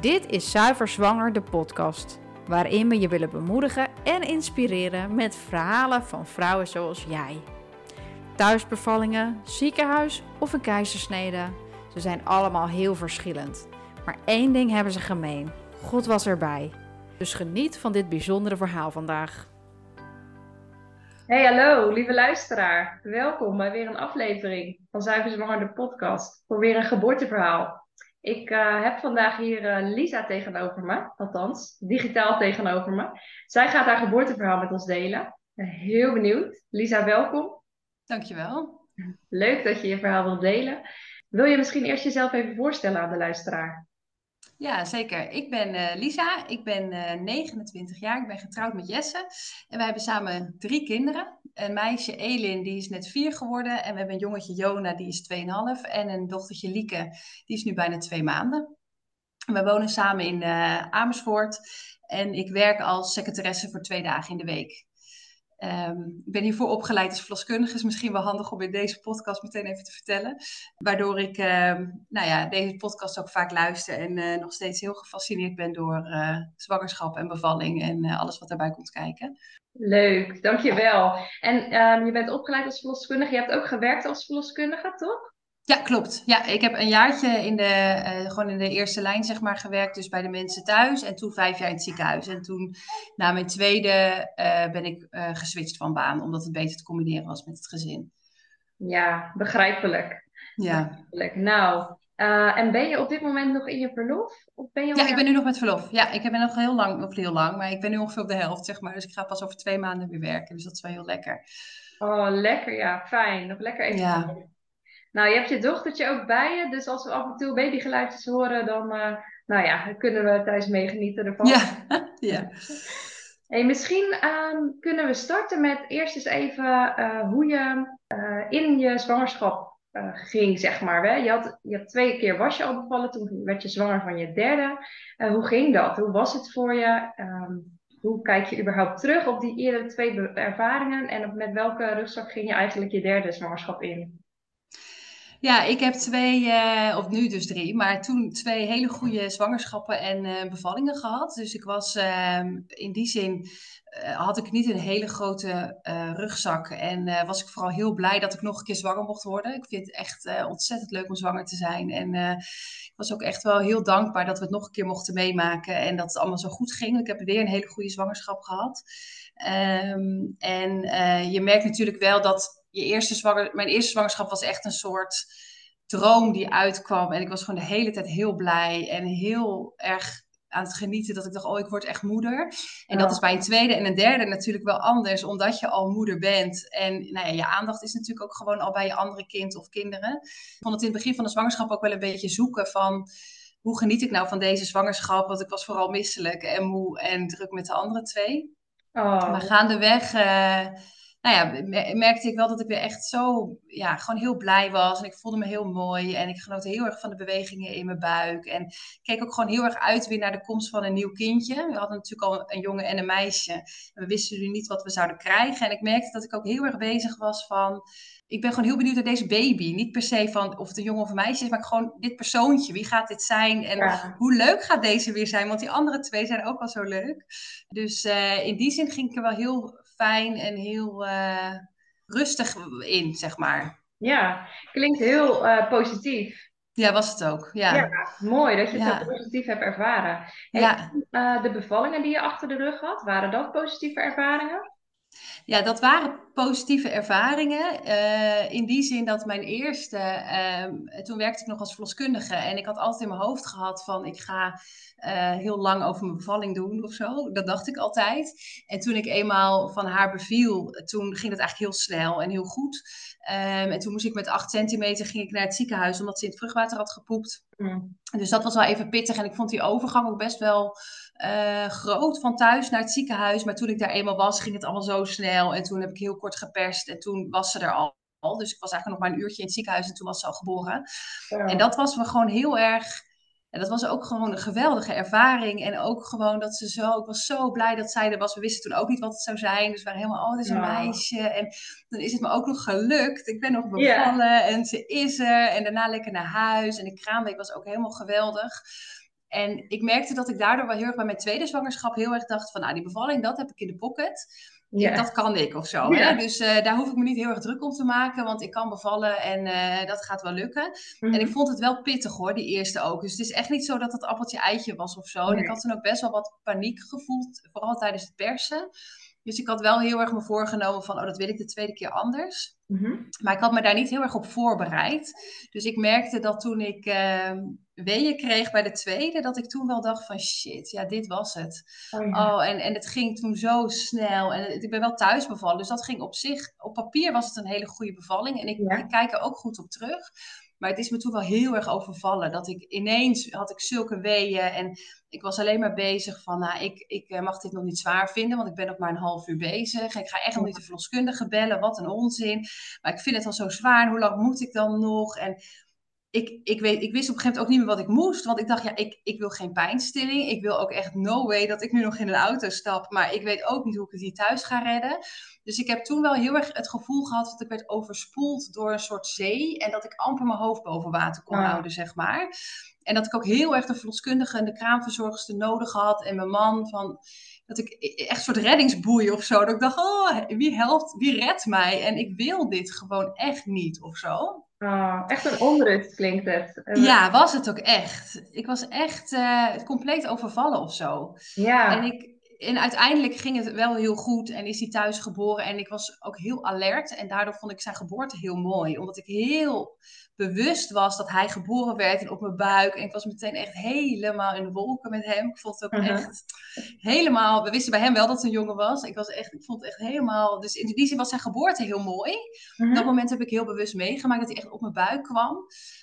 Dit is Zuiver Zwanger, de podcast. Waarin we je willen bemoedigen en inspireren met verhalen van vrouwen zoals jij. Thuisbevallingen, ziekenhuis of een keizersnede. Ze zijn allemaal heel verschillend. Maar één ding hebben ze gemeen: God was erbij. Dus geniet van dit bijzondere verhaal vandaag. Hey, hallo, lieve luisteraar. Welkom bij weer een aflevering van Zuiver Zwanger, de podcast. Voor weer een geboorteverhaal. Ik uh, heb vandaag hier uh, Lisa tegenover me, althans, digitaal tegenover me. Zij gaat haar geboorteverhaal met ons delen. Heel benieuwd. Lisa, welkom. Dankjewel. Leuk dat je je verhaal wilt delen. Wil je misschien eerst jezelf even voorstellen aan de luisteraar? Ja, zeker. Ik ben uh, Lisa, ik ben 29 jaar, ik ben getrouwd met Jesse. En wij hebben samen drie kinderen. Een meisje, Elin, die is net vier geworden. En we hebben een jongetje, Jona, die is 2,5. En een dochtertje, Lieke, die is nu bijna twee maanden. We wonen samen in uh, Amersfoort. En ik werk als secretaresse voor twee dagen in de week. Um, ik ben hiervoor opgeleid als verloskundige. Is misschien wel handig om in deze podcast meteen even te vertellen. Waardoor ik um, nou ja, deze podcast ook vaak luister en uh, nog steeds heel gefascineerd ben door uh, zwangerschap en bevalling en alles wat daarbij komt kijken. Leuk, dankjewel. En um, je bent opgeleid als verloskundige. Je hebt ook gewerkt als verloskundige, toch? Ja, klopt. Ja, ik heb een jaartje in de, uh, gewoon in de eerste lijn zeg maar, gewerkt, dus bij de mensen thuis. En toen vijf jaar in het ziekenhuis. En toen, na mijn tweede, uh, ben ik uh, geswitcht van baan, omdat het beter te combineren was met het gezin. Ja, begrijpelijk. Ja. Begrijpelijk. Nou, en ben je op dit moment nog in je verlof? Of ben je ja, ik ben nu nog met verlof. Ja, ik ben nog heel lang, of heel lang, maar ik ben nu ongeveer op de helft, zeg maar. Dus ik ga pas over twee maanden weer werken. Dus dat is wel heel lekker. Oh, lekker. Ja, fijn. Nog lekker even. Ja. Nou, je hebt je dochtertje ook bij je, dus als we af en toe babygeluidjes horen, dan uh, nou ja, kunnen we thuis meegenieten ervan. Ja, ja. Hey, misschien uh, kunnen we starten met eerst eens even uh, hoe je in je zwangerschap ging, zeg maar. Hè? Je, had, je had twee keer was je al bevallen, toen werd je zwanger van je derde. hoe ging dat? Hoe was het voor je? Um, hoe kijk je überhaupt terug op die eerdere twee ervaringen en met welke rugzak ging je eigenlijk je derde zwangerschap in? Ja, ik heb twee, uh, of nu dus drie, maar toen twee hele goede zwangerschappen en uh, bevallingen gehad. Dus ik was uh, in die zin, uh, had ik niet een hele grote rugzak. En was ik vooral heel blij dat ik nog een keer zwanger mocht worden. Ik vind het echt ontzettend leuk om zwanger te zijn. En ik was ook echt wel heel dankbaar dat we het nog een keer mochten meemaken. En dat het allemaal zo goed ging. Ik heb weer een hele goede zwangerschap gehad. Um, en je merkt natuurlijk wel dat je eerste zwanger, mijn eerste zwangerschap was echt een soort droom die uitkwam. En ik was gewoon de hele tijd heel blij en heel erg aan het genieten dat ik dacht, oh, ik word echt moeder. En ja. dat is bij een tweede en een derde natuurlijk wel anders, omdat je al moeder bent. En nou ja, je aandacht is natuurlijk ook gewoon al bij je andere kind of kinderen. Ik vond het in het begin van de zwangerschap ook wel een beetje zoeken van... Hoe geniet ik nou van deze zwangerschap? Want ik was vooral misselijk en moe en druk met de andere twee. Oh. Maar gaandeweg... Uh, nou ja, merkte ik wel dat ik weer echt zo, ja, gewoon heel blij was. En ik voelde me heel mooi. En ik genoot heel erg van de bewegingen in mijn buik. En keek ook gewoon heel erg uit weer naar de komst van een nieuw kindje. We hadden natuurlijk al een jongen en een meisje. En we wisten nu niet wat we zouden krijgen. En ik merkte dat ik ook heel erg bezig was van... Ik ben gewoon heel benieuwd naar deze baby. Niet per se van of het een jongen of een meisje is, maar gewoon dit persoontje. Wie gaat dit zijn? En ja. hoe leuk gaat deze weer zijn? Want die andere twee zijn ook wel zo leuk. Dus uh, in die zin ging ik er wel heel fijn en heel uh, rustig in, zeg maar. Ja, klinkt heel uh, positief. Ja, was het ook. Ja, ja mooi dat je het ja. zo positief hebt ervaren. Ja. uh, de bevallingen die je achter de rug had, waren dat positieve ervaringen? Ja, dat waren positieve ervaringen. Uh, in die zin dat mijn eerste, uh, toen werkte ik nog als verloskundige en ik had altijd in mijn hoofd gehad van ik ga uh, heel lang over mijn bevalling doen of zo. Dat dacht ik altijd. En toen ik eenmaal van haar beviel, toen ging het eigenlijk heel snel en heel goed. Um, en toen moest ik met 8 centimeter ging ik naar het ziekenhuis omdat ze in het vruchtwater had gepoept. Mm. Dus dat was wel even pittig en ik vond die overgang ook best wel uh, groot van thuis naar het ziekenhuis. Maar toen ik daar eenmaal was, ging het allemaal zo snel. En toen heb ik heel kort geperst en toen was ze er al. Dus ik was eigenlijk nog maar een uurtje in het ziekenhuis en toen was ze al geboren. Ja. En dat was me gewoon heel erg. En dat was ook gewoon een geweldige ervaring. En ook gewoon dat ze zo. Ik was zo blij dat zij er was. We wisten toen ook niet wat het zou zijn. Dus we waren helemaal. Oh, het is een Ja. meisje. En dan is het me ook nog gelukt. Ik ben nog bevallen. En ze is er. En daarna lekker naar huis. En de kraamweek was ook helemaal geweldig. En ik merkte dat ik daardoor wel heel erg bij mijn tweede zwangerschap heel erg dacht van, nou die bevalling, dat heb ik in de pocket. Ja. Dat kan ik of zo. Hè? Dus uh, daar hoef ik me niet heel erg druk om te maken, want ik kan bevallen en uh, dat gaat wel lukken. En ik mhm. vond het wel pittig hoor, die eerste ook. Dus het is echt niet zo dat het appeltje eitje was of zo. En ik had toen ook best wel wat paniek gevoeld, vooral tijdens het persen. Dus ik had wel heel erg me voorgenomen van, oh, dat wil ik de tweede keer anders. Mhm. Maar ik had me daar niet heel erg op voorbereid. Dus ik merkte dat toen ik uh, weeën kreeg bij de tweede, dat ik toen wel dacht van, shit, ja, dit was het. Oh, oh en, en het ging toen zo snel. En ik ben wel thuis bevallen, dus dat ging op zich, op papier was het een hele goede bevalling. En ik, ik kijk er ook goed op terug. Maar het is me toen wel heel erg overvallen. Dat ik ineens had ik zulke weeën. En ik was alleen maar bezig van, nou, ik, ik eh, mag dit nog niet zwaar vinden. Want ik ben nog maar een half uur bezig. Ik ga echt nog niet de verloskundige bellen. Wat een onzin. Maar ik vind het al zo zwaar. Hoe lang moet ik dan nog? En ik, ik, weet, ik wist op een gegeven moment ook niet meer wat ik moest. Want ik dacht, ja, ik, ik wil geen pijnstilling. Ik wil ook echt no way dat ik nu nog in een auto stap. Maar ik weet ook niet hoe ik het hier thuis ga redden. Dus ik heb toen wel heel erg het gevoel gehad dat ik werd overspoeld door een soort zee. En dat ik amper mijn hoofd boven water kon houden, zeg maar. En dat ik ook heel erg de verloskundige en de kraamverzorgster nodig had. En mijn man van dat ik e-, echt een soort reddingsboei of zo. Dat ik dacht, oh, wie helpt, wie redt mij? En ik wil dit gewoon echt niet of zo. Oh, echt een onrust klinkt het. Ja, was het ook echt. Ik was echt uh, compleet overvallen of zo. Ja. En, ik, en uiteindelijk ging het wel heel goed en is hij thuis geboren. En ik was ook heel alert. En daardoor vond ik zijn geboorte heel mooi. Omdat ik heel bewust was dat hij geboren werd en op mijn buik. En ik was meteen echt helemaal in de wolken met hem. Ik vond het ook mhm. echt helemaal... We wisten bij hem wel dat het een jongen was. Ik, was echt, ik vond het echt helemaal... Dus in die zin was zijn geboorte heel mooi. Op dat mhm. moment heb ik heel bewust meegemaakt dat hij echt op mijn buik kwam.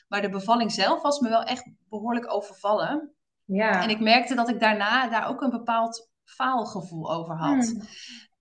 Maar de bevalling zelf was me wel echt behoorlijk overvallen. Ja. En ik merkte dat ik daarna daar ook een bepaald faalgevoel over had. Hmm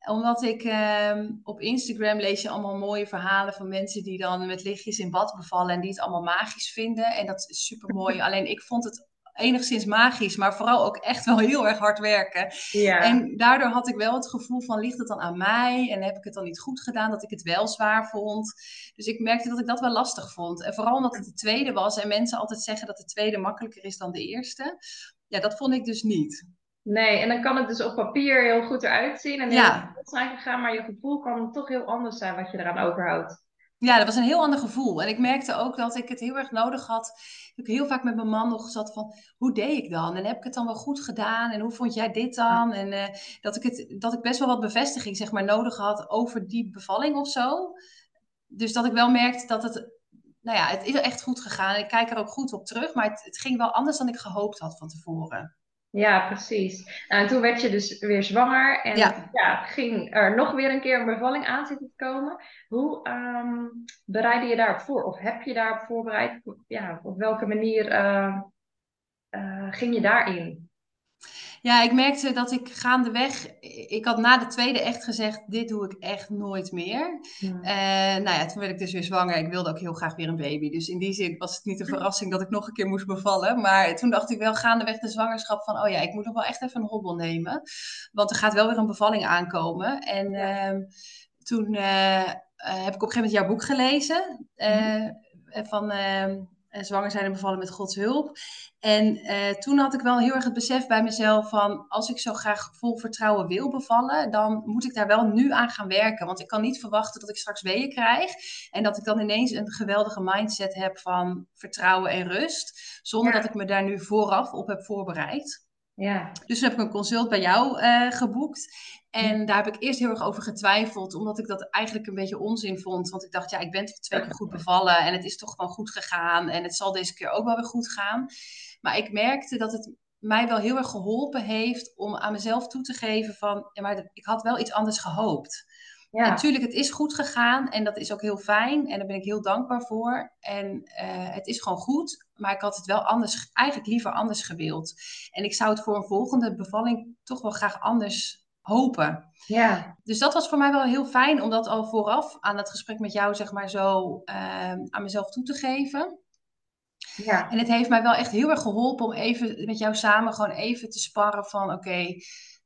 omdat ik ehm, op Instagram lees je allemaal mooie verhalen van mensen die dan met lichtjes in bad bevallen en die het allemaal magisch vinden. En dat is super mooi. Alleen ik vond het enigszins magisch, maar vooral ook echt wel heel erg hard werken. Ja. En daardoor had ik wel het gevoel van, ligt het dan aan mij? En heb ik het dan niet goed gedaan, dat ik het wel zwaar vond? Dus ik merkte dat ik dat wel lastig vond. En vooral omdat het de tweede was en mensen altijd zeggen dat de tweede makkelijker is dan de eerste. Ja, dat vond ik dus niet. Nee, en dan kan het dus op papier heel goed eruit zien en heel ja. goed zijn gegaan, maar je gevoel kan toch heel anders zijn wat je eraan overhoudt. Ja, dat was een heel ander gevoel. En ik merkte ook dat ik het heel erg nodig had. Ik heel vaak met mijn man nog zat van, hoe deed ik dan? En heb ik het dan wel goed gedaan? En hoe vond jij dit dan? En uh, dat, ik het, dat ik best wel wat bevestiging zeg maar, nodig had over die bevalling of zo. Dus dat ik wel merkte dat het, nou ja, het is echt goed gegaan. Ik kijk er ook goed op terug, maar het, het ging wel anders dan ik gehoopt had van tevoren. Ja, precies. Nou, en toen werd je dus weer zwanger en ja. ging er nog weer een keer een bevalling aan zitten te komen. Hoe um, bereidde je daarop voor? Of heb je daarop voorbereid? Ja, op welke manier uh, uh, ging je daarin? Ja, ik merkte dat ik gaandeweg, ik had na de tweede echt gezegd, dit doe ik echt nooit meer. Ja. Uh, nou ja, toen werd ik dus weer zwanger. Ik wilde ook heel graag weer een baby. Dus in die zin was het niet een verrassing dat ik nog een keer moest bevallen. Maar toen dacht ik wel gaandeweg de zwangerschap van, oh ja, ik moet nog wel echt even een hobbel nemen. Want er gaat wel weer een bevalling aankomen. En uh, toen uh, heb ik op een gegeven moment jouw boek gelezen. Mm van ehm, zwanger zijn en bevallen met Gods hulp. En uh, toen had ik wel heel erg het besef bij mezelf van als ik zo graag vol vertrouwen wil bevallen, dan moet ik daar wel nu aan gaan werken. Want ik kan niet verwachten dat ik straks weeën krijg en dat ik dan ineens een geweldige mindset heb van vertrouwen en rust, zonder dat ik me daar nu vooraf op heb voorbereid. Ja. Dus toen heb ik een consult bij jou uh, geboekt. En daar heb ik eerst heel erg over getwijfeld, omdat ik dat eigenlijk een beetje onzin vond. Want ik dacht, ja, ik ben toch twee keer goed bevallen en het is toch gewoon goed gegaan. En het zal deze keer ook wel weer goed gaan. Maar ik merkte dat het mij wel heel erg geholpen heeft om aan mezelf toe te geven van, ja, maar ik had wel iets anders gehoopt. Ja. Natuurlijk, het is goed gegaan en dat is ook heel fijn en daar ben ik heel dankbaar voor. En uh, het is gewoon goed, maar ik had het wel anders, eigenlijk liever anders gewild. En ik zou het voor een volgende bevalling toch wel graag anders hopen. Ja. Dus dat was voor mij wel heel fijn om dat al vooraf aan het gesprek met jou, zeg maar, zo uh, aan mezelf toe te geven. Ja. En het heeft mij wel echt heel erg geholpen om even met jou samen gewoon even te sparren van oké.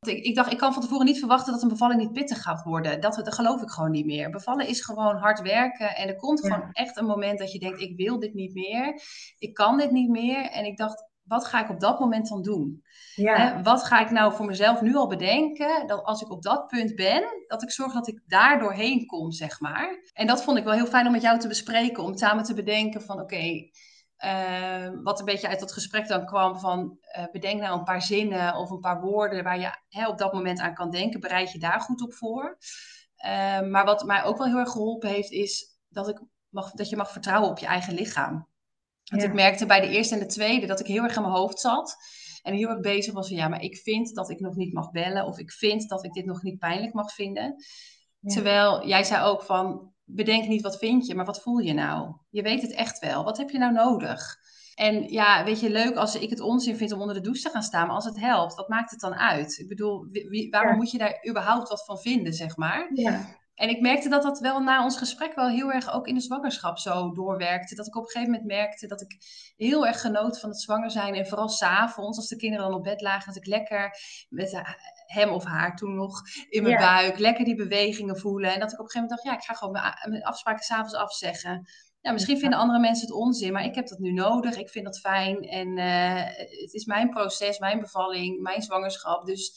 ik, ik, dacht, ik kan van tevoren niet verwachten dat een bevalling niet pittig gaat worden. Dat, dat geloof ik gewoon niet meer. Bevallen is gewoon hard werken. En er komt gewoon echt een moment dat je denkt, ik wil dit niet meer. Ik kan dit niet meer. En ik dacht, wat ga ik op dat moment dan doen? Ja. Hè, wat ga ik nou voor mezelf nu al bedenken, dat als ik op dat punt ben, dat ik zorg dat ik daar doorheen kom, zeg maar. En dat vond ik wel heel fijn om met jou te bespreken, om samen te bedenken van oké, eh, wat een beetje uit dat gesprek dan kwam van uh, bedenk nou een paar zinnen of een paar woorden waar je hè, op dat moment aan kan denken, bereid je daar goed op voor. Uh, maar wat mij ook wel heel erg geholpen heeft, is dat, ik mag, dat je mag vertrouwen op je eigen lichaam. Want Ja. ik merkte bij de eerste en de tweede dat ik heel erg in mijn hoofd zat. En heel erg bezig was van ja, maar ik vind dat ik nog niet mag bellen. Of ik vind dat ik dit nog niet pijnlijk mag vinden. Ja. Terwijl jij zei ook van bedenk niet wat vind je, maar wat voel je nou? Je weet het echt wel. Wat heb je nou nodig? En ja, weet je, leuk als ik het onzin vind om onder de douche te gaan staan. Maar als het helpt, wat maakt het dan uit? Ik bedoel, wie, waarom Ja. moet je daar überhaupt wat van vinden, zeg maar? Ja. En ik merkte dat dat wel na ons gesprek wel heel erg ook in de zwangerschap zo doorwerkte. Dat ik op een gegeven moment merkte dat ik heel erg genoot van het zwanger zijn. En vooral s'avonds, als de kinderen dan op bed lagen, dat ik lekker met hem of haar toen nog in mijn buik, lekker die bewegingen voelen. En dat ik op een gegeven moment dacht, ja, ik ga gewoon mijn afspraken s'avonds afzeggen. Ja, misschien vinden andere mensen het onzin, maar ik heb dat nu nodig. Ik vind dat fijn. En eh, het is mijn proces, mijn bevalling, mijn zwangerschap. Dus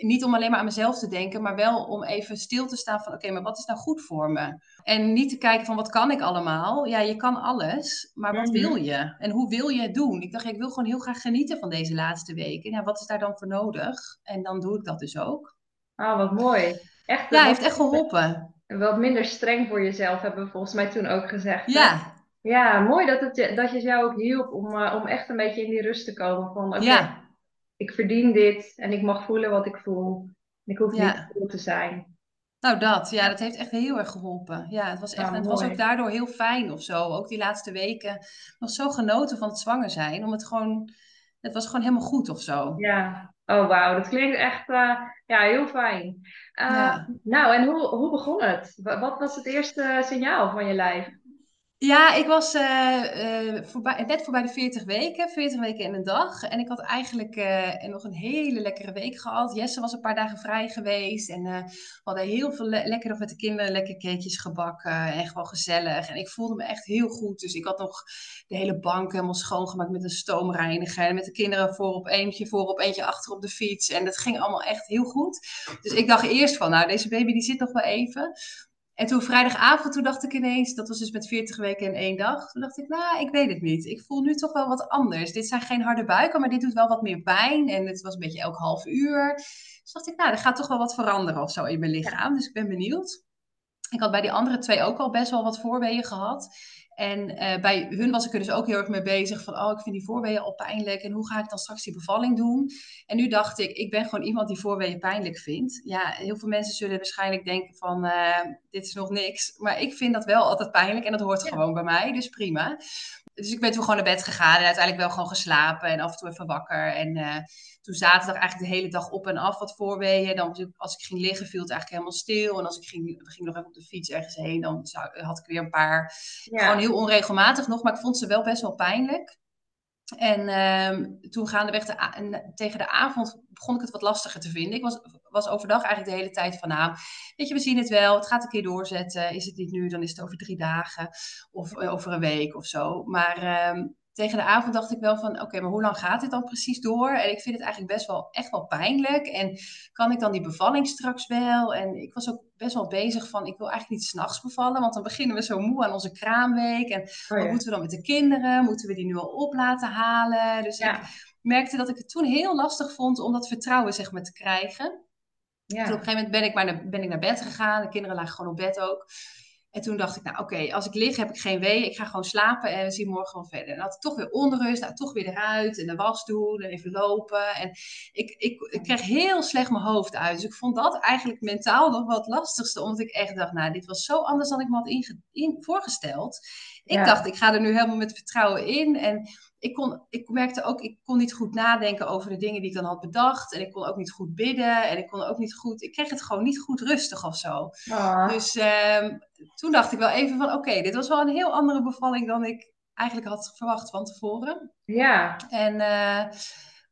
niet om alleen maar aan mezelf te denken, maar wel om even stil te staan van oké, maar wat is nou goed voor me? En niet te kijken van wat kan ik allemaal? Ja, je kan alles, maar wat Mhm. wil je? En hoe wil je het doen? Ik dacht, ik wil gewoon heel graag genieten van deze laatste weken. Ja, wat is daar dan voor nodig? En dan doe ik dat dus ook. Oh, wat mooi. Echt, Ja, heeft echt geholpen. Wat minder streng voor jezelf hebben we volgens mij toen ook gezegd. hè? Ja, Ja, mooi dat het, je- dat je jou ook hielp om, eh, om echt een beetje in die rust te komen. Van ja, ik verdien dit en ik mag voelen wat ik voel. En ik hoef Ja. niet cool te zijn. nou dat. Ja, dat heeft echt heel erg geholpen. Ja, het was echt, en het was ook daardoor heel fijn of zo. Ook die laatste weken nog zo genoten van het zwanger zijn. Om het gewoon, het was gewoon helemaal goed of zo. Ja, oh wauw, dat klinkt echt eh, ja, heel fijn. Eh, Ja. Nou, en hoe, hoe begon het? Wa- Wat was het eerste signaal van je lijf? Ja, ik was eh, eh, voorbij, net voorbij de 40 weken, 40 weken in een dag. En ik had eigenlijk eh, nog een hele lekkere week gehad. Jesse was een paar dagen vrij geweest. En we hadden heel veel le- lekker nog met de kinderen lekker cakejes gebakken. En gewoon gezellig. En ik voelde me echt heel goed. Dus ik had nog de hele bank helemaal schoongemaakt met een stoomreiniger. En met de kinderen voorop eentje, voorop eentje achter op de fiets. En dat ging allemaal echt heel goed. Dus ik dacht eerst van, nou, deze baby die zit nog wel even. En toen vrijdagavond, toen dacht ik ineens, dat was dus met 40 weken in één dag. Toen dacht ik, nou, ik weet het niet. Ik voel nu toch wel wat anders. Dit zijn geen harde buiken, maar dit doet wel wat meer pijn. En het was een beetje elk half uur. Dus dacht ik, nou, er gaat toch wel wat veranderen of zo in mijn lichaam. Dus ik ben benieuwd. Ik had bij die andere twee ook al best wel wat voorweeën gehad. En eh, bij hun was ik er dus ook heel erg mee bezig van, oh, ik vind die voorweeën al pijnlijk. En hoe ga ik dan straks die bevalling doen? En nu dacht ik, ik ben gewoon iemand die voorweeën pijnlijk vindt. Ja, heel veel mensen zullen waarschijnlijk denken van, eh, dit is nog niks. Maar ik vind dat wel altijd pijnlijk en dat hoort Ja. gewoon bij mij, dus prima. Dus ik ben toen gewoon naar bed gegaan en uiteindelijk wel gewoon geslapen en af en toe even wakker. En eh, toen zaterdag eigenlijk de hele dag op en af wat voorweeën. Dan als ik ging liggen viel het eigenlijk helemaal stil. En als ik ging, ging nog even op de fiets ergens heen, dan zou, had ik weer een paar Ja. gewoon heel onregelmatig nog, maar ik vond ze wel best wel pijnlijk. En ehm, toen gaandeweg de tegen de avond begon ik het wat lastiger te vinden. Ik was, was overdag eigenlijk de hele tijd van, nou, weet je, we zien het wel. Het gaat een keer doorzetten. Is het niet nu, dan is het over drie dagen of eh, over een week of zo. Maar ehm, tegen de avond dacht ik wel van, oké, maar hoe lang gaat dit dan precies door? En ik vind het eigenlijk best wel, echt wel pijnlijk. En kan ik dan die bevalling straks wel? En ik was ook best wel bezig van, ik wil eigenlijk niet s'nachts bevallen, want dan beginnen we zo moe aan onze kraamweek. En Oh, wat moeten we dan met de kinderen? Moeten we die nu al op laten halen? Dus Ja. ik merkte dat ik het toen heel lastig vond om dat vertrouwen zeg maar, te krijgen. Ja. Op een gegeven moment ben ik, maar naar, ben ik naar bed gegaan. De kinderen lagen gewoon op bed ook. En toen dacht ik, nou oké, als ik lig heb ik geen wee. Ik ga gewoon slapen en we zien morgen wel verder. En had ik toch weer onrust. Nou, toch weer eruit en de was doen en even lopen. En ik, ik, ik kreeg heel slecht mijn hoofd uit. Dus ik vond dat eigenlijk mentaal nog het lastigste. Omdat ik echt dacht, nou dit was zo anders dan ik me had in, voorgesteld. Ik Ja. dacht, ik ga er nu helemaal met vertrouwen in. En ik, kon, ik merkte ook, ik kon niet goed nadenken over de dingen die ik dan had bedacht. En ik kon ook niet goed bidden. En ik kon ook niet goed, ik kreeg het gewoon niet goed rustig of zo. Ah, Dus ehm, toen dacht ik wel even van, oké, dit was wel een heel andere bevalling dan ik eigenlijk had verwacht van tevoren. ja. En eh,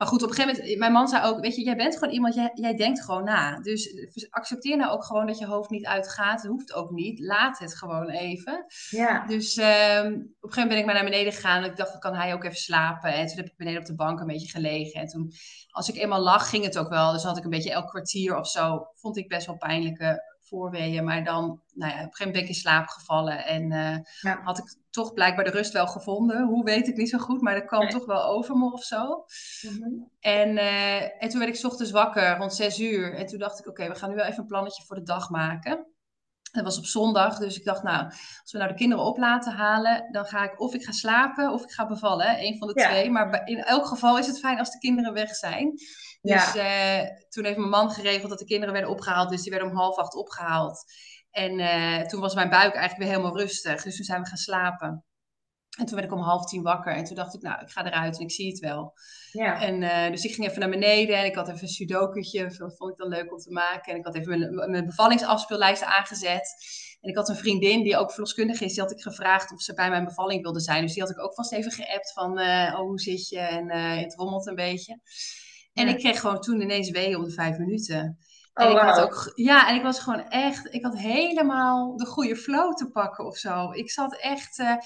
Maar goed, op een gegeven moment, mijn man zei ook, weet je, jij bent gewoon iemand, jij, jij denkt gewoon na. Dus accepteer nou ook gewoon dat je hoofd niet uitgaat. Dat hoeft ook niet. Laat het gewoon even. Ja. Dus ehm, op een gegeven moment ben ik maar naar beneden gegaan. En ik dacht, dan kan hij ook even slapen. En toen heb ik beneden op de bank een beetje gelegen. En toen, als ik eenmaal lag, ging het ook wel. Dus had ik een beetje elk kwartier of zo, vond ik best wel pijnlijke voorweeën. Maar dan, nou ja, op een gegeven moment ben ik in slaap gevallen. En uh, had ik toch blijkbaar de rust wel gevonden. Hoe weet ik niet zo goed, maar dat kwam toch wel over me of zo. Mm-hmm. en, uh, en toen werd ik ochtends wakker rond zes uur. En toen dacht ik, oké, we gaan nu wel even een plannetje voor de dag maken. Dat was op zondag, dus ik dacht, nou, als we nou de kinderen op laten halen, dan ga ik of ik ga slapen of ik ga bevallen. Een van de twee. Maar in elk geval is het fijn als de kinderen weg zijn. Dus ja. uh, toen heeft mijn man geregeld dat de kinderen werden opgehaald. Dus die werden om half acht opgehaald. En uh, toen was mijn buik eigenlijk weer helemaal rustig. Dus toen zijn we gaan slapen. En toen werd ik om half tien wakker. En toen dacht ik, nou, ik ga eruit en ik zie het wel. Ja. En uh, dus ik ging even naar beneden en ik had even een sudokutje. Dat vond ik dan leuk om te maken. En ik had even mijn, mijn bevallingsafspeellijst aangezet. En ik had een vriendin die ook verloskundige is. Die had ik gevraagd of ze bij mijn bevalling wilde zijn. Dus die had ik ook vast even geappt van, uh, oh, hoe zit je? En uh, het rommelt een beetje. En ik kreeg gewoon toen ineens wee om de vijf minuten. En oh, ik had ook, ja, en ik was gewoon echt, ik had helemaal de goede flow te pakken of zo. Ik zat echt, uh,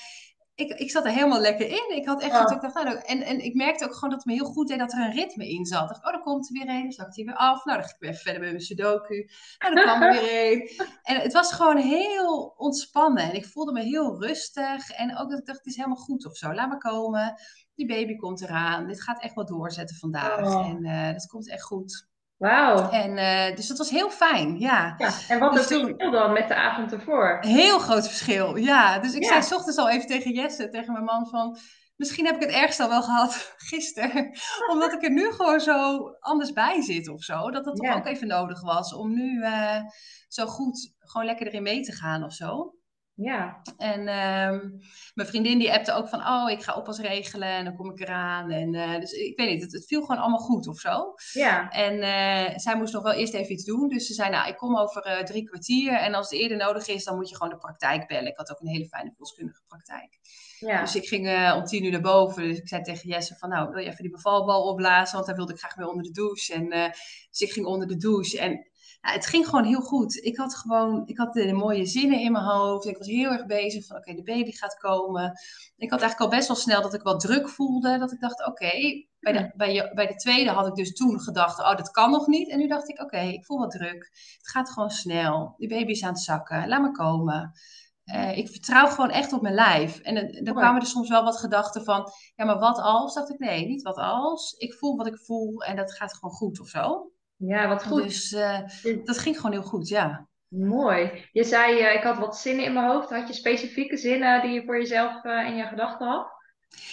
ik, ik zat er helemaal lekker in. Ik had echt, oh. ik dacht, nou, en, en ik merkte ook gewoon dat het me heel goed deed dat er een ritme in zat. Ik dacht, oh, dan komt er weer een, dan zakt hij weer af. Nou, dan ging ik weer even verder met mijn sudoku. Nou, dan kwam er weer een. En het was gewoon heel ontspannen. En ik voelde me heel rustig. En ook dat ik dacht, het is helemaal goed of zo. Laat maar komen die baby komt eraan. Dit gaat echt wel doorzetten vandaag. Oh. En uh, dat komt echt goed. Wauw. En uh, dus dat was heel fijn, ja. ja en wat dus is het verschil dan met de avond ervoor? Heel groot verschil, ja. Dus ik ja. zei s ochtends al even tegen Jesse, tegen mijn man van... Misschien heb ik het ergst al wel gehad gisteren. Omdat ik er nu gewoon zo anders bij zit of zo. Dat dat toch ook even nodig was om nu uh, zo goed gewoon lekker erin mee te gaan of zo. Ja. En um, mijn vriendin die appte ook van, oh, ik ga oppas regelen en dan kom ik eraan. En, uh, dus ik weet niet, het, het, viel gewoon allemaal goed of zo. Ja. En uh, zij moest nog wel eerst even iets doen. Dus ze zei, nou, ik kom over uh, drie kwartier. En als het eerder nodig is, dan moet je gewoon de praktijk bellen. Ik had ook een hele fijne verloskundige praktijk. Ja. Dus ik ging om tien uur naar boven. Dus ik zei tegen Jesse van, nou, wil je even die bevalbal opblazen? Want daar wilde ik graag weer onder de douche. En dus ik ging onder de douche. En ja, het ging gewoon heel goed. Ik had gewoon, ik had de mooie zinnen in mijn hoofd. Ik was heel erg bezig van, oké, de baby gaat komen. Ik had eigenlijk al best wel snel dat ik wat druk voelde. Dat ik dacht, oké, bij, de, bij, bij de tweede had ik dus toen gedacht, oh, dat kan nog niet. En nu dacht ik, oké, ik voel wat druk. Het gaat gewoon snel. Die baby is aan het zakken. Laat maar komen. Uh, ik vertrouw gewoon echt op mijn lijf. En uh, dan kwamen er soms wel wat gedachten van, ja, maar wat als? Dacht ik, nee, niet wat als. Ik voel wat ik voel en dat gaat gewoon goed of zo. Ja, wat goed. Dus uh, dat ging gewoon heel goed, ja. Mooi. Je zei, uh, ik had wat zinnen in mijn hoofd. Had je specifieke zinnen die je voor jezelf uh, in je gedachten had?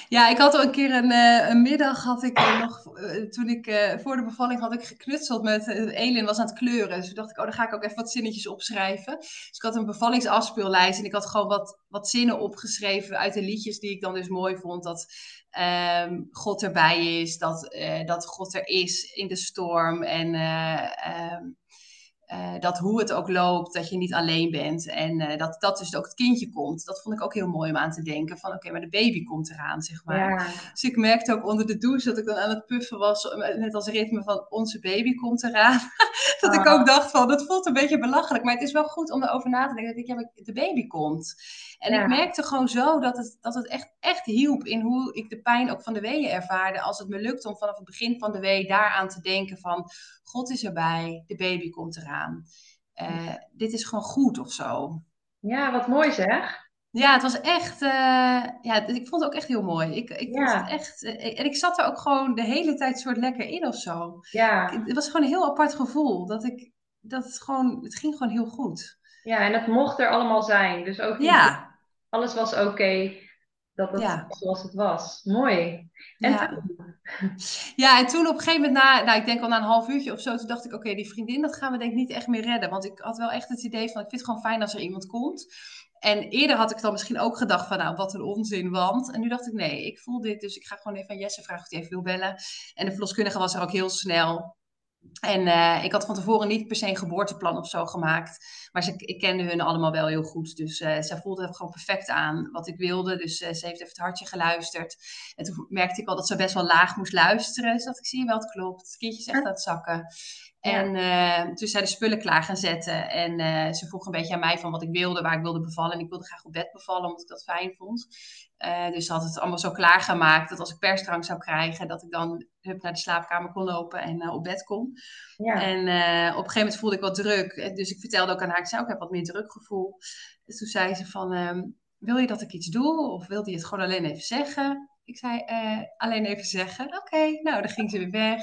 Ja, ik had al een keer een, een middag, had ik nog, toen ik voor de bevalling had ik geknutseld met, Elin was aan het kleuren. Dus toen dacht ik, oh, dan ga ik ook even wat zinnetjes opschrijven. Dus ik had een bevallingsafspeellijst en ik had gewoon wat, wat zinnen opgeschreven uit de liedjes die ik dan dus mooi vond. Dat um, God erbij is, dat, dat God er is in de storm en um, uh, dat hoe het ook loopt, dat je niet alleen bent en dat, dat dus ook het kindje komt. Dat vond ik ook heel mooi om aan te denken van oké, maar de baby komt eraan, zeg maar. Ja. Dus ik merkte ook onder de douche dat ik dan aan het puffen was, net als ritme van onze baby komt eraan. dat ik ook dacht van, dat voelt een beetje belachelijk, maar het is wel goed om erover na te denken dat ik, ja, de baby komt. En ik merkte gewoon zo dat het, dat het echt, echt hielp in hoe ik de pijn ook van de weeën ervaarde. Als het me lukte om vanaf het begin van de wee daaraan te denken van... God is erbij, de baby komt eraan. Uh, dit is gewoon goed of zo. Ja, wat mooi zeg. Ja, het was echt. Uh, ja, ik vond het ook echt heel mooi. Ik, ik vond het echt. Uh, en ik zat er ook gewoon de hele tijd soort lekker in of zo. Ja. Het was gewoon een heel apart gevoel. Dat ik. Dat het gewoon. Het ging gewoon heel goed. Ja, en het mocht er allemaal zijn. Dus ook. Ja alles was oké. dat het ja. zoals het was. Mooi. En ja. Ja, en toen op een gegeven moment, na, nou, ik denk al na een half uurtje of zo, toen dacht ik, oké, die vriendin, dat gaan we denk ik niet echt meer redden. Want ik had wel echt het idee van, ik vind het gewoon fijn als er iemand komt. En eerder had ik dan misschien ook gedacht van, nou, wat een onzin, want... En nu dacht ik, nee, ik voel dit, dus ik ga gewoon even aan Jesse vragen of hij even wil bellen. En de verloskundige was er ook heel snel. En uh, ik had van tevoren niet per se een geboorteplan of zo gemaakt. Maar ze, ik kende hun allemaal wel heel goed. Dus uh, zij voelde het gewoon perfect aan wat ik wilde. Dus uh, ze heeft even het hartje geluisterd. En toen merkte ik al dat ze best wel laag moest luisteren. Dus dat ik zie je wel, het klopt. Het kindje is echt aan het zakken. En uh, toen zij de spullen klaar gaan zetten. En uh, ze vroeg een beetje aan mij van wat ik wilde, waar ik wilde bevallen. En ik wilde graag op bed bevallen, omdat ik dat fijn vond. Uh, dus ze had het allemaal zo klaargemaakt dat als ik persdrang zou krijgen, dat ik dan hup, naar de slaapkamer kon lopen en op bed kon. Ja. En op een gegeven moment voelde ik wat druk. Dus ik vertelde ook aan haar, ik zei ook, ik heb wat meer drukgevoel. Dus toen zei ze van, um, wil je dat ik iets doe? Of wilde je het gewoon alleen even zeggen? Ik zei uh, alleen even zeggen. Oké, okay, nou, dan ging ze weer weg.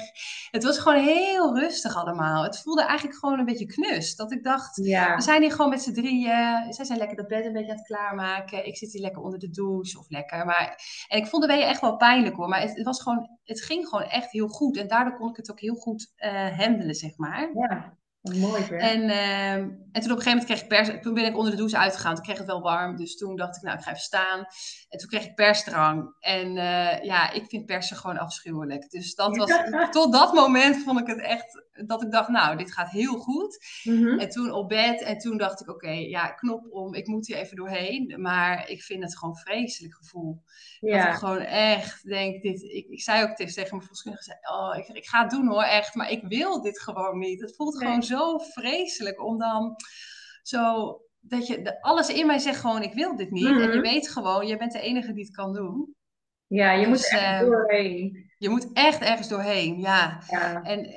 Het was gewoon heel rustig allemaal. Het voelde eigenlijk gewoon een beetje knus. Dat ik dacht, ja. we zijn hier gewoon met z'n drieën. Zij zijn lekker dat bed een beetje aan het klaarmaken. Ik zit hier lekker onder de douche of lekker. Maar, en ik vond de weeën echt wel pijnlijk hoor. Maar het, het, was gewoon, het ging gewoon echt heel goed. En daardoor kon ik het ook heel goed uh, handelen, zeg maar. Ja. Mooi En, uh, en toen op een gegeven moment kreeg ik pers. Toen ben ik onder de douche uitgegaan. Toen kreeg het wel warm. Dus toen dacht ik, nou, ik ga even staan. En toen kreeg ik persdrang. En uh, ja, ik vind persen gewoon afschuwelijk. Dus dat was, tot dat moment vond ik het echt dat ik dacht, nou, dit gaat heel goed. Mm-hmm. En toen op bed. En toen dacht ik, oké, ja, knop om. Ik moet hier even doorheen. Maar ik vind het gewoon vreselijk gevoel. Ja. Dat ik gewoon echt denk, dit, ik, ik zei ook tegen mijn verloskundige, oh, ik, ik ga het doen hoor, echt. Maar ik wil dit gewoon niet. Het voelt gewoon zo vreselijk om dan zo dat je de, alles in mij zegt gewoon ik wil dit niet. En je mm-hmm. weet gewoon, je bent de enige die het kan doen. Ja, je dus, moet er echt uh, doorheen. Je moet echt ergens doorheen, ja. ja. En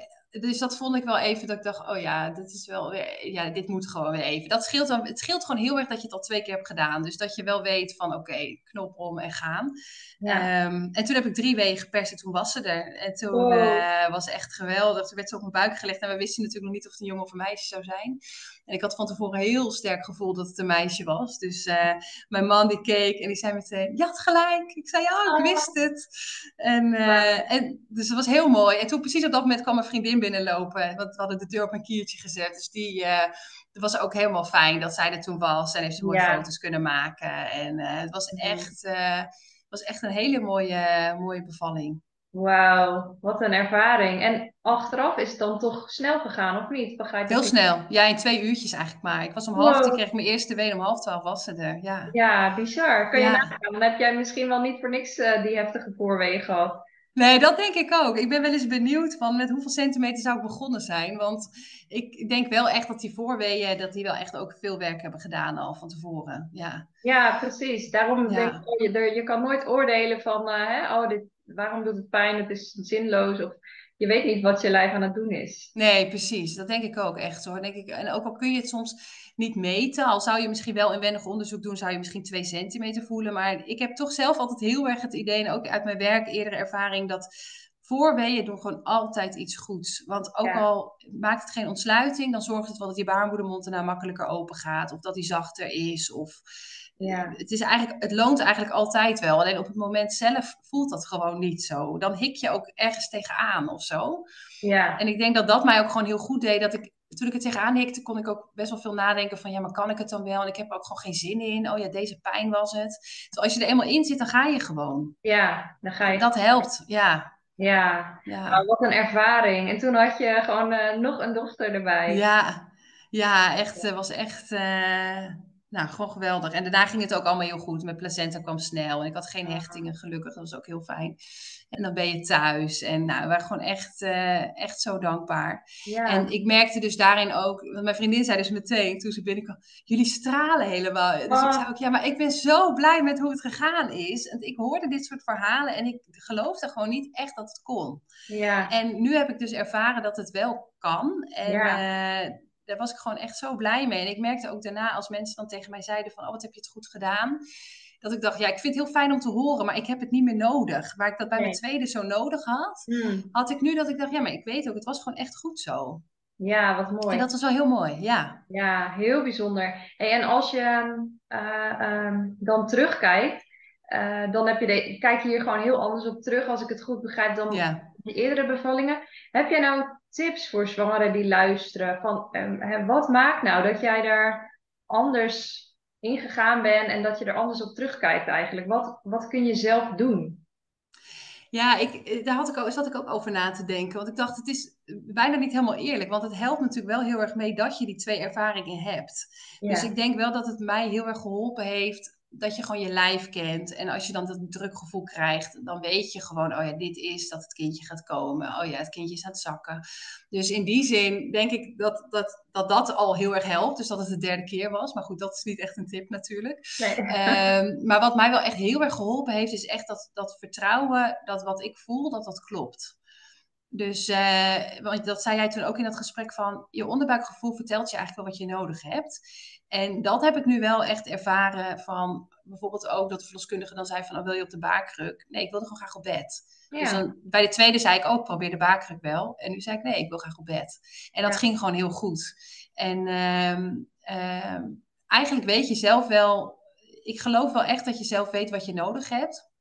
dus dat vond ik wel even dat ik dacht, oh ja, dit is wel weer, ja, dit moet gewoon weer even. Dat scheelt dan, het scheelt gewoon heel erg dat je het al twee keer hebt gedaan. Dus dat je wel weet van, oké, knop om en gaan. Ja. Um, en toen heb ik drie weken geperst en toen was ze er. En toen oh. uh, was echt geweldig. Toen werd ze op mijn buik gelegd en we wisten natuurlijk nog niet of het een jongen of een meisje zou zijn. En ik had van tevoren heel sterk gevoel dat het een meisje was. Dus uh, mijn man die keek en die zei meteen, je had gelijk. Ik zei, ja, ik wist het. En, uh, en dus het was heel mooi. En toen precies op dat moment kwam mijn vriendin binnenlopen. Want we hadden de deur op een kiertje gezet. Dus die... Uh, het was ook helemaal fijn dat zij er toen was en heeft ze mooie ja. foto's kunnen maken. En uh, het was echt, uh, was echt een hele mooie, mooie bevalling. Wauw, wat een ervaring. En achteraf is het dan toch snel gegaan, of niet? Begrijp Heel snel. Ja, in twee uurtjes eigenlijk maar. Ik was om half tien, kreeg ik mijn eerste ween, om half twaalf was ze er. Ja, ja bizar. Kun je ja. nagaan? Dan heb jij misschien wel niet voor niks uh, die heftige voorwegen gehad. Nee, dat denk ik ook. Ik ben wel eens benieuwd van met hoeveel centimeter zou ik begonnen zijn. Want ik denk wel echt dat die voorweeën, dat die wel echt ook veel werk hebben gedaan al van tevoren. Ja, ja precies. Daarom ja. denk ik, je, je kan nooit oordelen van, uh, hè, oh, dit, waarom doet het pijn? Het is zinloos. Of je weet niet wat je lijf aan het doen is. Nee, precies. Dat denk ik ook echt hoor. Denk ik. En ook al kun je het soms niet meten, al zou je misschien wel inwendig onderzoek doen, zou je misschien twee centimeter voelen. Maar ik heb toch zelf altijd heel erg het idee, en ook uit mijn werk, eerdere ervaring, dat voorweeën doen gewoon altijd iets goeds. Want ook al maakt het geen ontsluiting, dan zorgt het wel dat je baarmoedermond erna makkelijker open gaat. Of dat die zachter is. Of ja. Het, is eigenlijk, het loont eigenlijk altijd wel. Alleen op het moment zelf voelt dat gewoon niet zo. Dan hik je ook ergens tegenaan of zo. Ja. En ik denk dat dat mij ook gewoon heel goed deed. Dat ik, toen ik het tegenaan hikte, kon ik ook best wel veel nadenken van... ja, maar kan ik het dan wel? En ik heb er ook gewoon geen zin in. Oh ja, deze pijn was het. Dus als je er eenmaal in zit, dan ga je gewoon. Ja, dan ga je. Dat helpt, ja. Ja, ja. Nou, wat een ervaring. En toen had je gewoon uh, nog een dochter erbij. Ja, ja echt. Het was echt... Uh nou, gewoon geweldig. En daarna ging het ook allemaal heel goed. Mijn placenta kwam snel. En ik had geen hechtingen, gelukkig. Dat was ook heel fijn. En dan ben je thuis. En nou, we waren gewoon echt, uh, echt zo dankbaar. Ja. En ik merkte dus daarin ook... Want mijn vriendin zei dus meteen, toen ze binnenkwam... Jullie stralen helemaal. Dus ik zei ook, ja, maar ik ben zo blij met hoe het gegaan is. En ik hoorde dit soort verhalen. En ik geloofde gewoon niet echt dat het kon. Ja. En nu heb ik dus ervaren dat het wel kan. En... Ja. Uh, daar was ik gewoon echt zo blij mee. En ik merkte ook daarna, als mensen dan tegen mij zeiden van, oh, wat heb je het goed gedaan? Dat ik dacht, ja, ik vind het heel fijn om te horen, maar ik heb het niet meer nodig. Waar ik dat bij mijn tweede zo nodig had, hmm. had ik nu dat ik dacht, ja, maar ik weet ook, het was gewoon echt goed zo. Ja, wat mooi. En dat was wel heel mooi, ja. Ja, heel bijzonder. Hey, en als je uh, um, dan terugkijkt, uh, dan heb je de, kijk je hier gewoon heel anders op terug, als ik het goed begrijp, dan ja. die eerdere bevallingen. Heb jij nou tips voor zwangeren die luisteren? Van, um, wat maakt nou dat jij daar anders in gegaan bent en dat je er anders op terugkijkt eigenlijk? Wat, wat kun je zelf doen? Ja, ik, eh, daar had ik ook, zat ik ook over na te denken. Want ik dacht, het is bijna niet helemaal eerlijk. Want het helpt natuurlijk wel heel erg mee dat je die twee ervaringen hebt. Dus ik denk wel dat het mij heel erg geholpen heeft dat je gewoon je lijf kent. En als je dan dat drukgevoel krijgt, dan weet je gewoon, oh ja, dit is dat het kindje gaat komen. Oh ja, het kindje is aan het zakken. Dus in die zin denk ik dat dat, dat, dat al heel erg helpt. Dus dat het de derde keer was. Maar goed, dat is niet echt een tip natuurlijk. Nee. Ehm, maar wat mij wel echt heel erg geholpen heeft, is echt dat, dat vertrouwen, dat wat ik voel, dat dat klopt. Dus uh, want dat zei jij toen ook in dat gesprek van je onderbuikgevoel vertelt je eigenlijk wel wat je nodig hebt. En dat heb ik nu wel echt ervaren van bijvoorbeeld ook dat de verloskundige dan zei van oh, wil je op de baarkruk? Nee, ik wilde gewoon graag op bed. Dus dan, bij de tweede zei ik ook probeer de baarkruk wel. En nu zei ik nee, ik wil graag op bed. En dat ging gewoon heel goed. En uh, uh, eigenlijk weet je zelf wel, ik geloof wel echt dat je zelf weet wat je nodig hebt.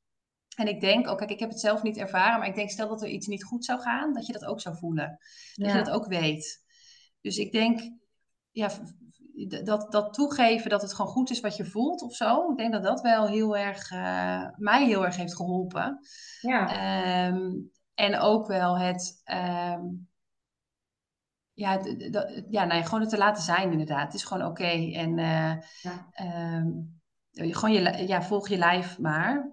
En ik denk, oh kijk, ik heb het zelf niet ervaren, maar ik denk stel dat er iets niet goed zou gaan, dat je dat ook zou voelen. Dat je dat ook weet. Dus ik denk, ja, dat, dat toegeven dat het gewoon goed is wat je voelt of zo. Ik denk dat dat wel heel erg, uh, mij heel erg heeft geholpen. Ja. Um, en ook wel het, um, ja, ja, nee, gewoon het te laten zijn inderdaad. Het is gewoon oké. Okay. En uh, ja. Um, gewoon je, ja, volg je lijf maar.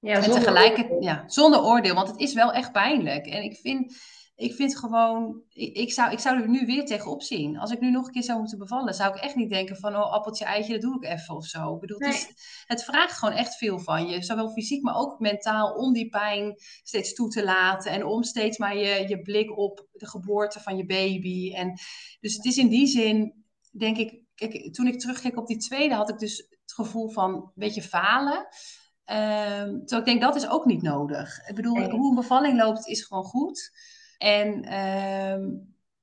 Ja, en tegelijkertijd, ja, zonder oordeel, want het is wel echt pijnlijk. En ik vind, ik vind gewoon, ik, ik, zou, ik zou er nu weer tegenop zien. Als ik nu nog een keer zou moeten bevallen, zou ik echt niet denken van, oh, appeltje, eitje, dat doe ik even of zo. Ik bedoel, het, is, het, vraagt gewoon echt veel van je, zowel fysiek, maar ook mentaal, om die pijn steeds toe te laten en om steeds maar je, je blik op de geboorte van je baby. En dus het is in die zin, denk ik, kijk, toen ik terugkeek op die tweede, had ik dus het gevoel van een beetje falen. Um, ik denk, dat is ook niet nodig. Ik bedoel, hoe een bevalling loopt, is gewoon goed. En ehm,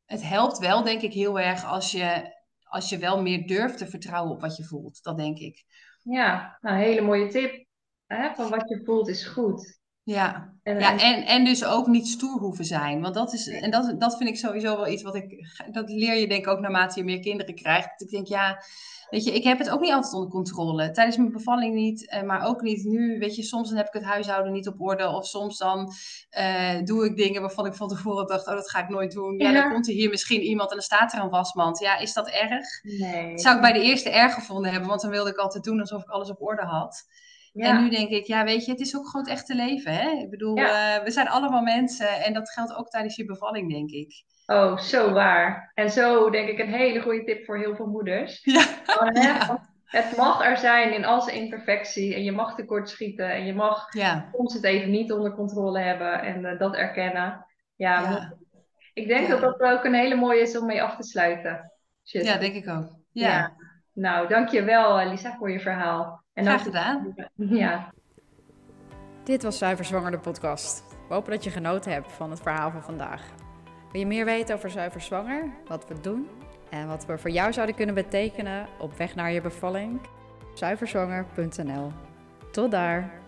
het helpt wel, denk ik, heel erg als je, als je wel meer durft te vertrouwen op wat je voelt. Dat denk ik. Ja, nou, een hele mooie tip. Hè? Van wat je voelt is goed. Ja, en, ja en, en dus ook niet stoer hoeven zijn. Want dat is, en dat, dat vind ik sowieso wel iets wat ik, dat leer je denk ik ook naarmate je meer kinderen krijgt. Ik denk, ja, Weet je, ik heb het ook niet altijd onder controle. Tijdens mijn bevalling niet, eh, maar ook niet nu. Weet je, soms dan heb ik het huishouden niet op orde. Of soms dan uh, doe ik dingen waarvan ik van tevoren dacht, oh, dat ga ik nooit doen. Ja, dan komt er hier misschien iemand en dan staat er een wasmand. Ja, is dat erg? Nee. Dat zou ik bij de eerste erg gevonden hebben, want dan wilde ik altijd doen alsof ik alles op orde had. Ja. En nu denk ik, ja, weet je, het is ook gewoon het echte leven. Hè? Ik bedoel, uh, we zijn allemaal mensen en dat geldt ook tijdens je bevalling, denk ik. Oh, zo waar. En zo denk ik een hele goede tip voor heel veel moeders. Ja. Het mag er zijn in al zijn imperfectie en je mag tekort schieten en je mag soms het even niet onder controle hebben en uh, dat erkennen. Ja, ik denk dat dat ook een hele mooie is om mee af te sluiten. Ja, denk ik ook. Ja. Nou, dankjewel eh, Lisa voor je verhaal. En Graag gedaan. Ja. Dit was Zuiver Zwanger de podcast. We hopen dat je genoten hebt van het verhaal van vandaag. Wil je meer weten over Zuiver Zwanger, wat we doen en wat we voor jou zouden kunnen betekenen op weg naar je bevalling? Zuiverzwanger.nl. Tot daar!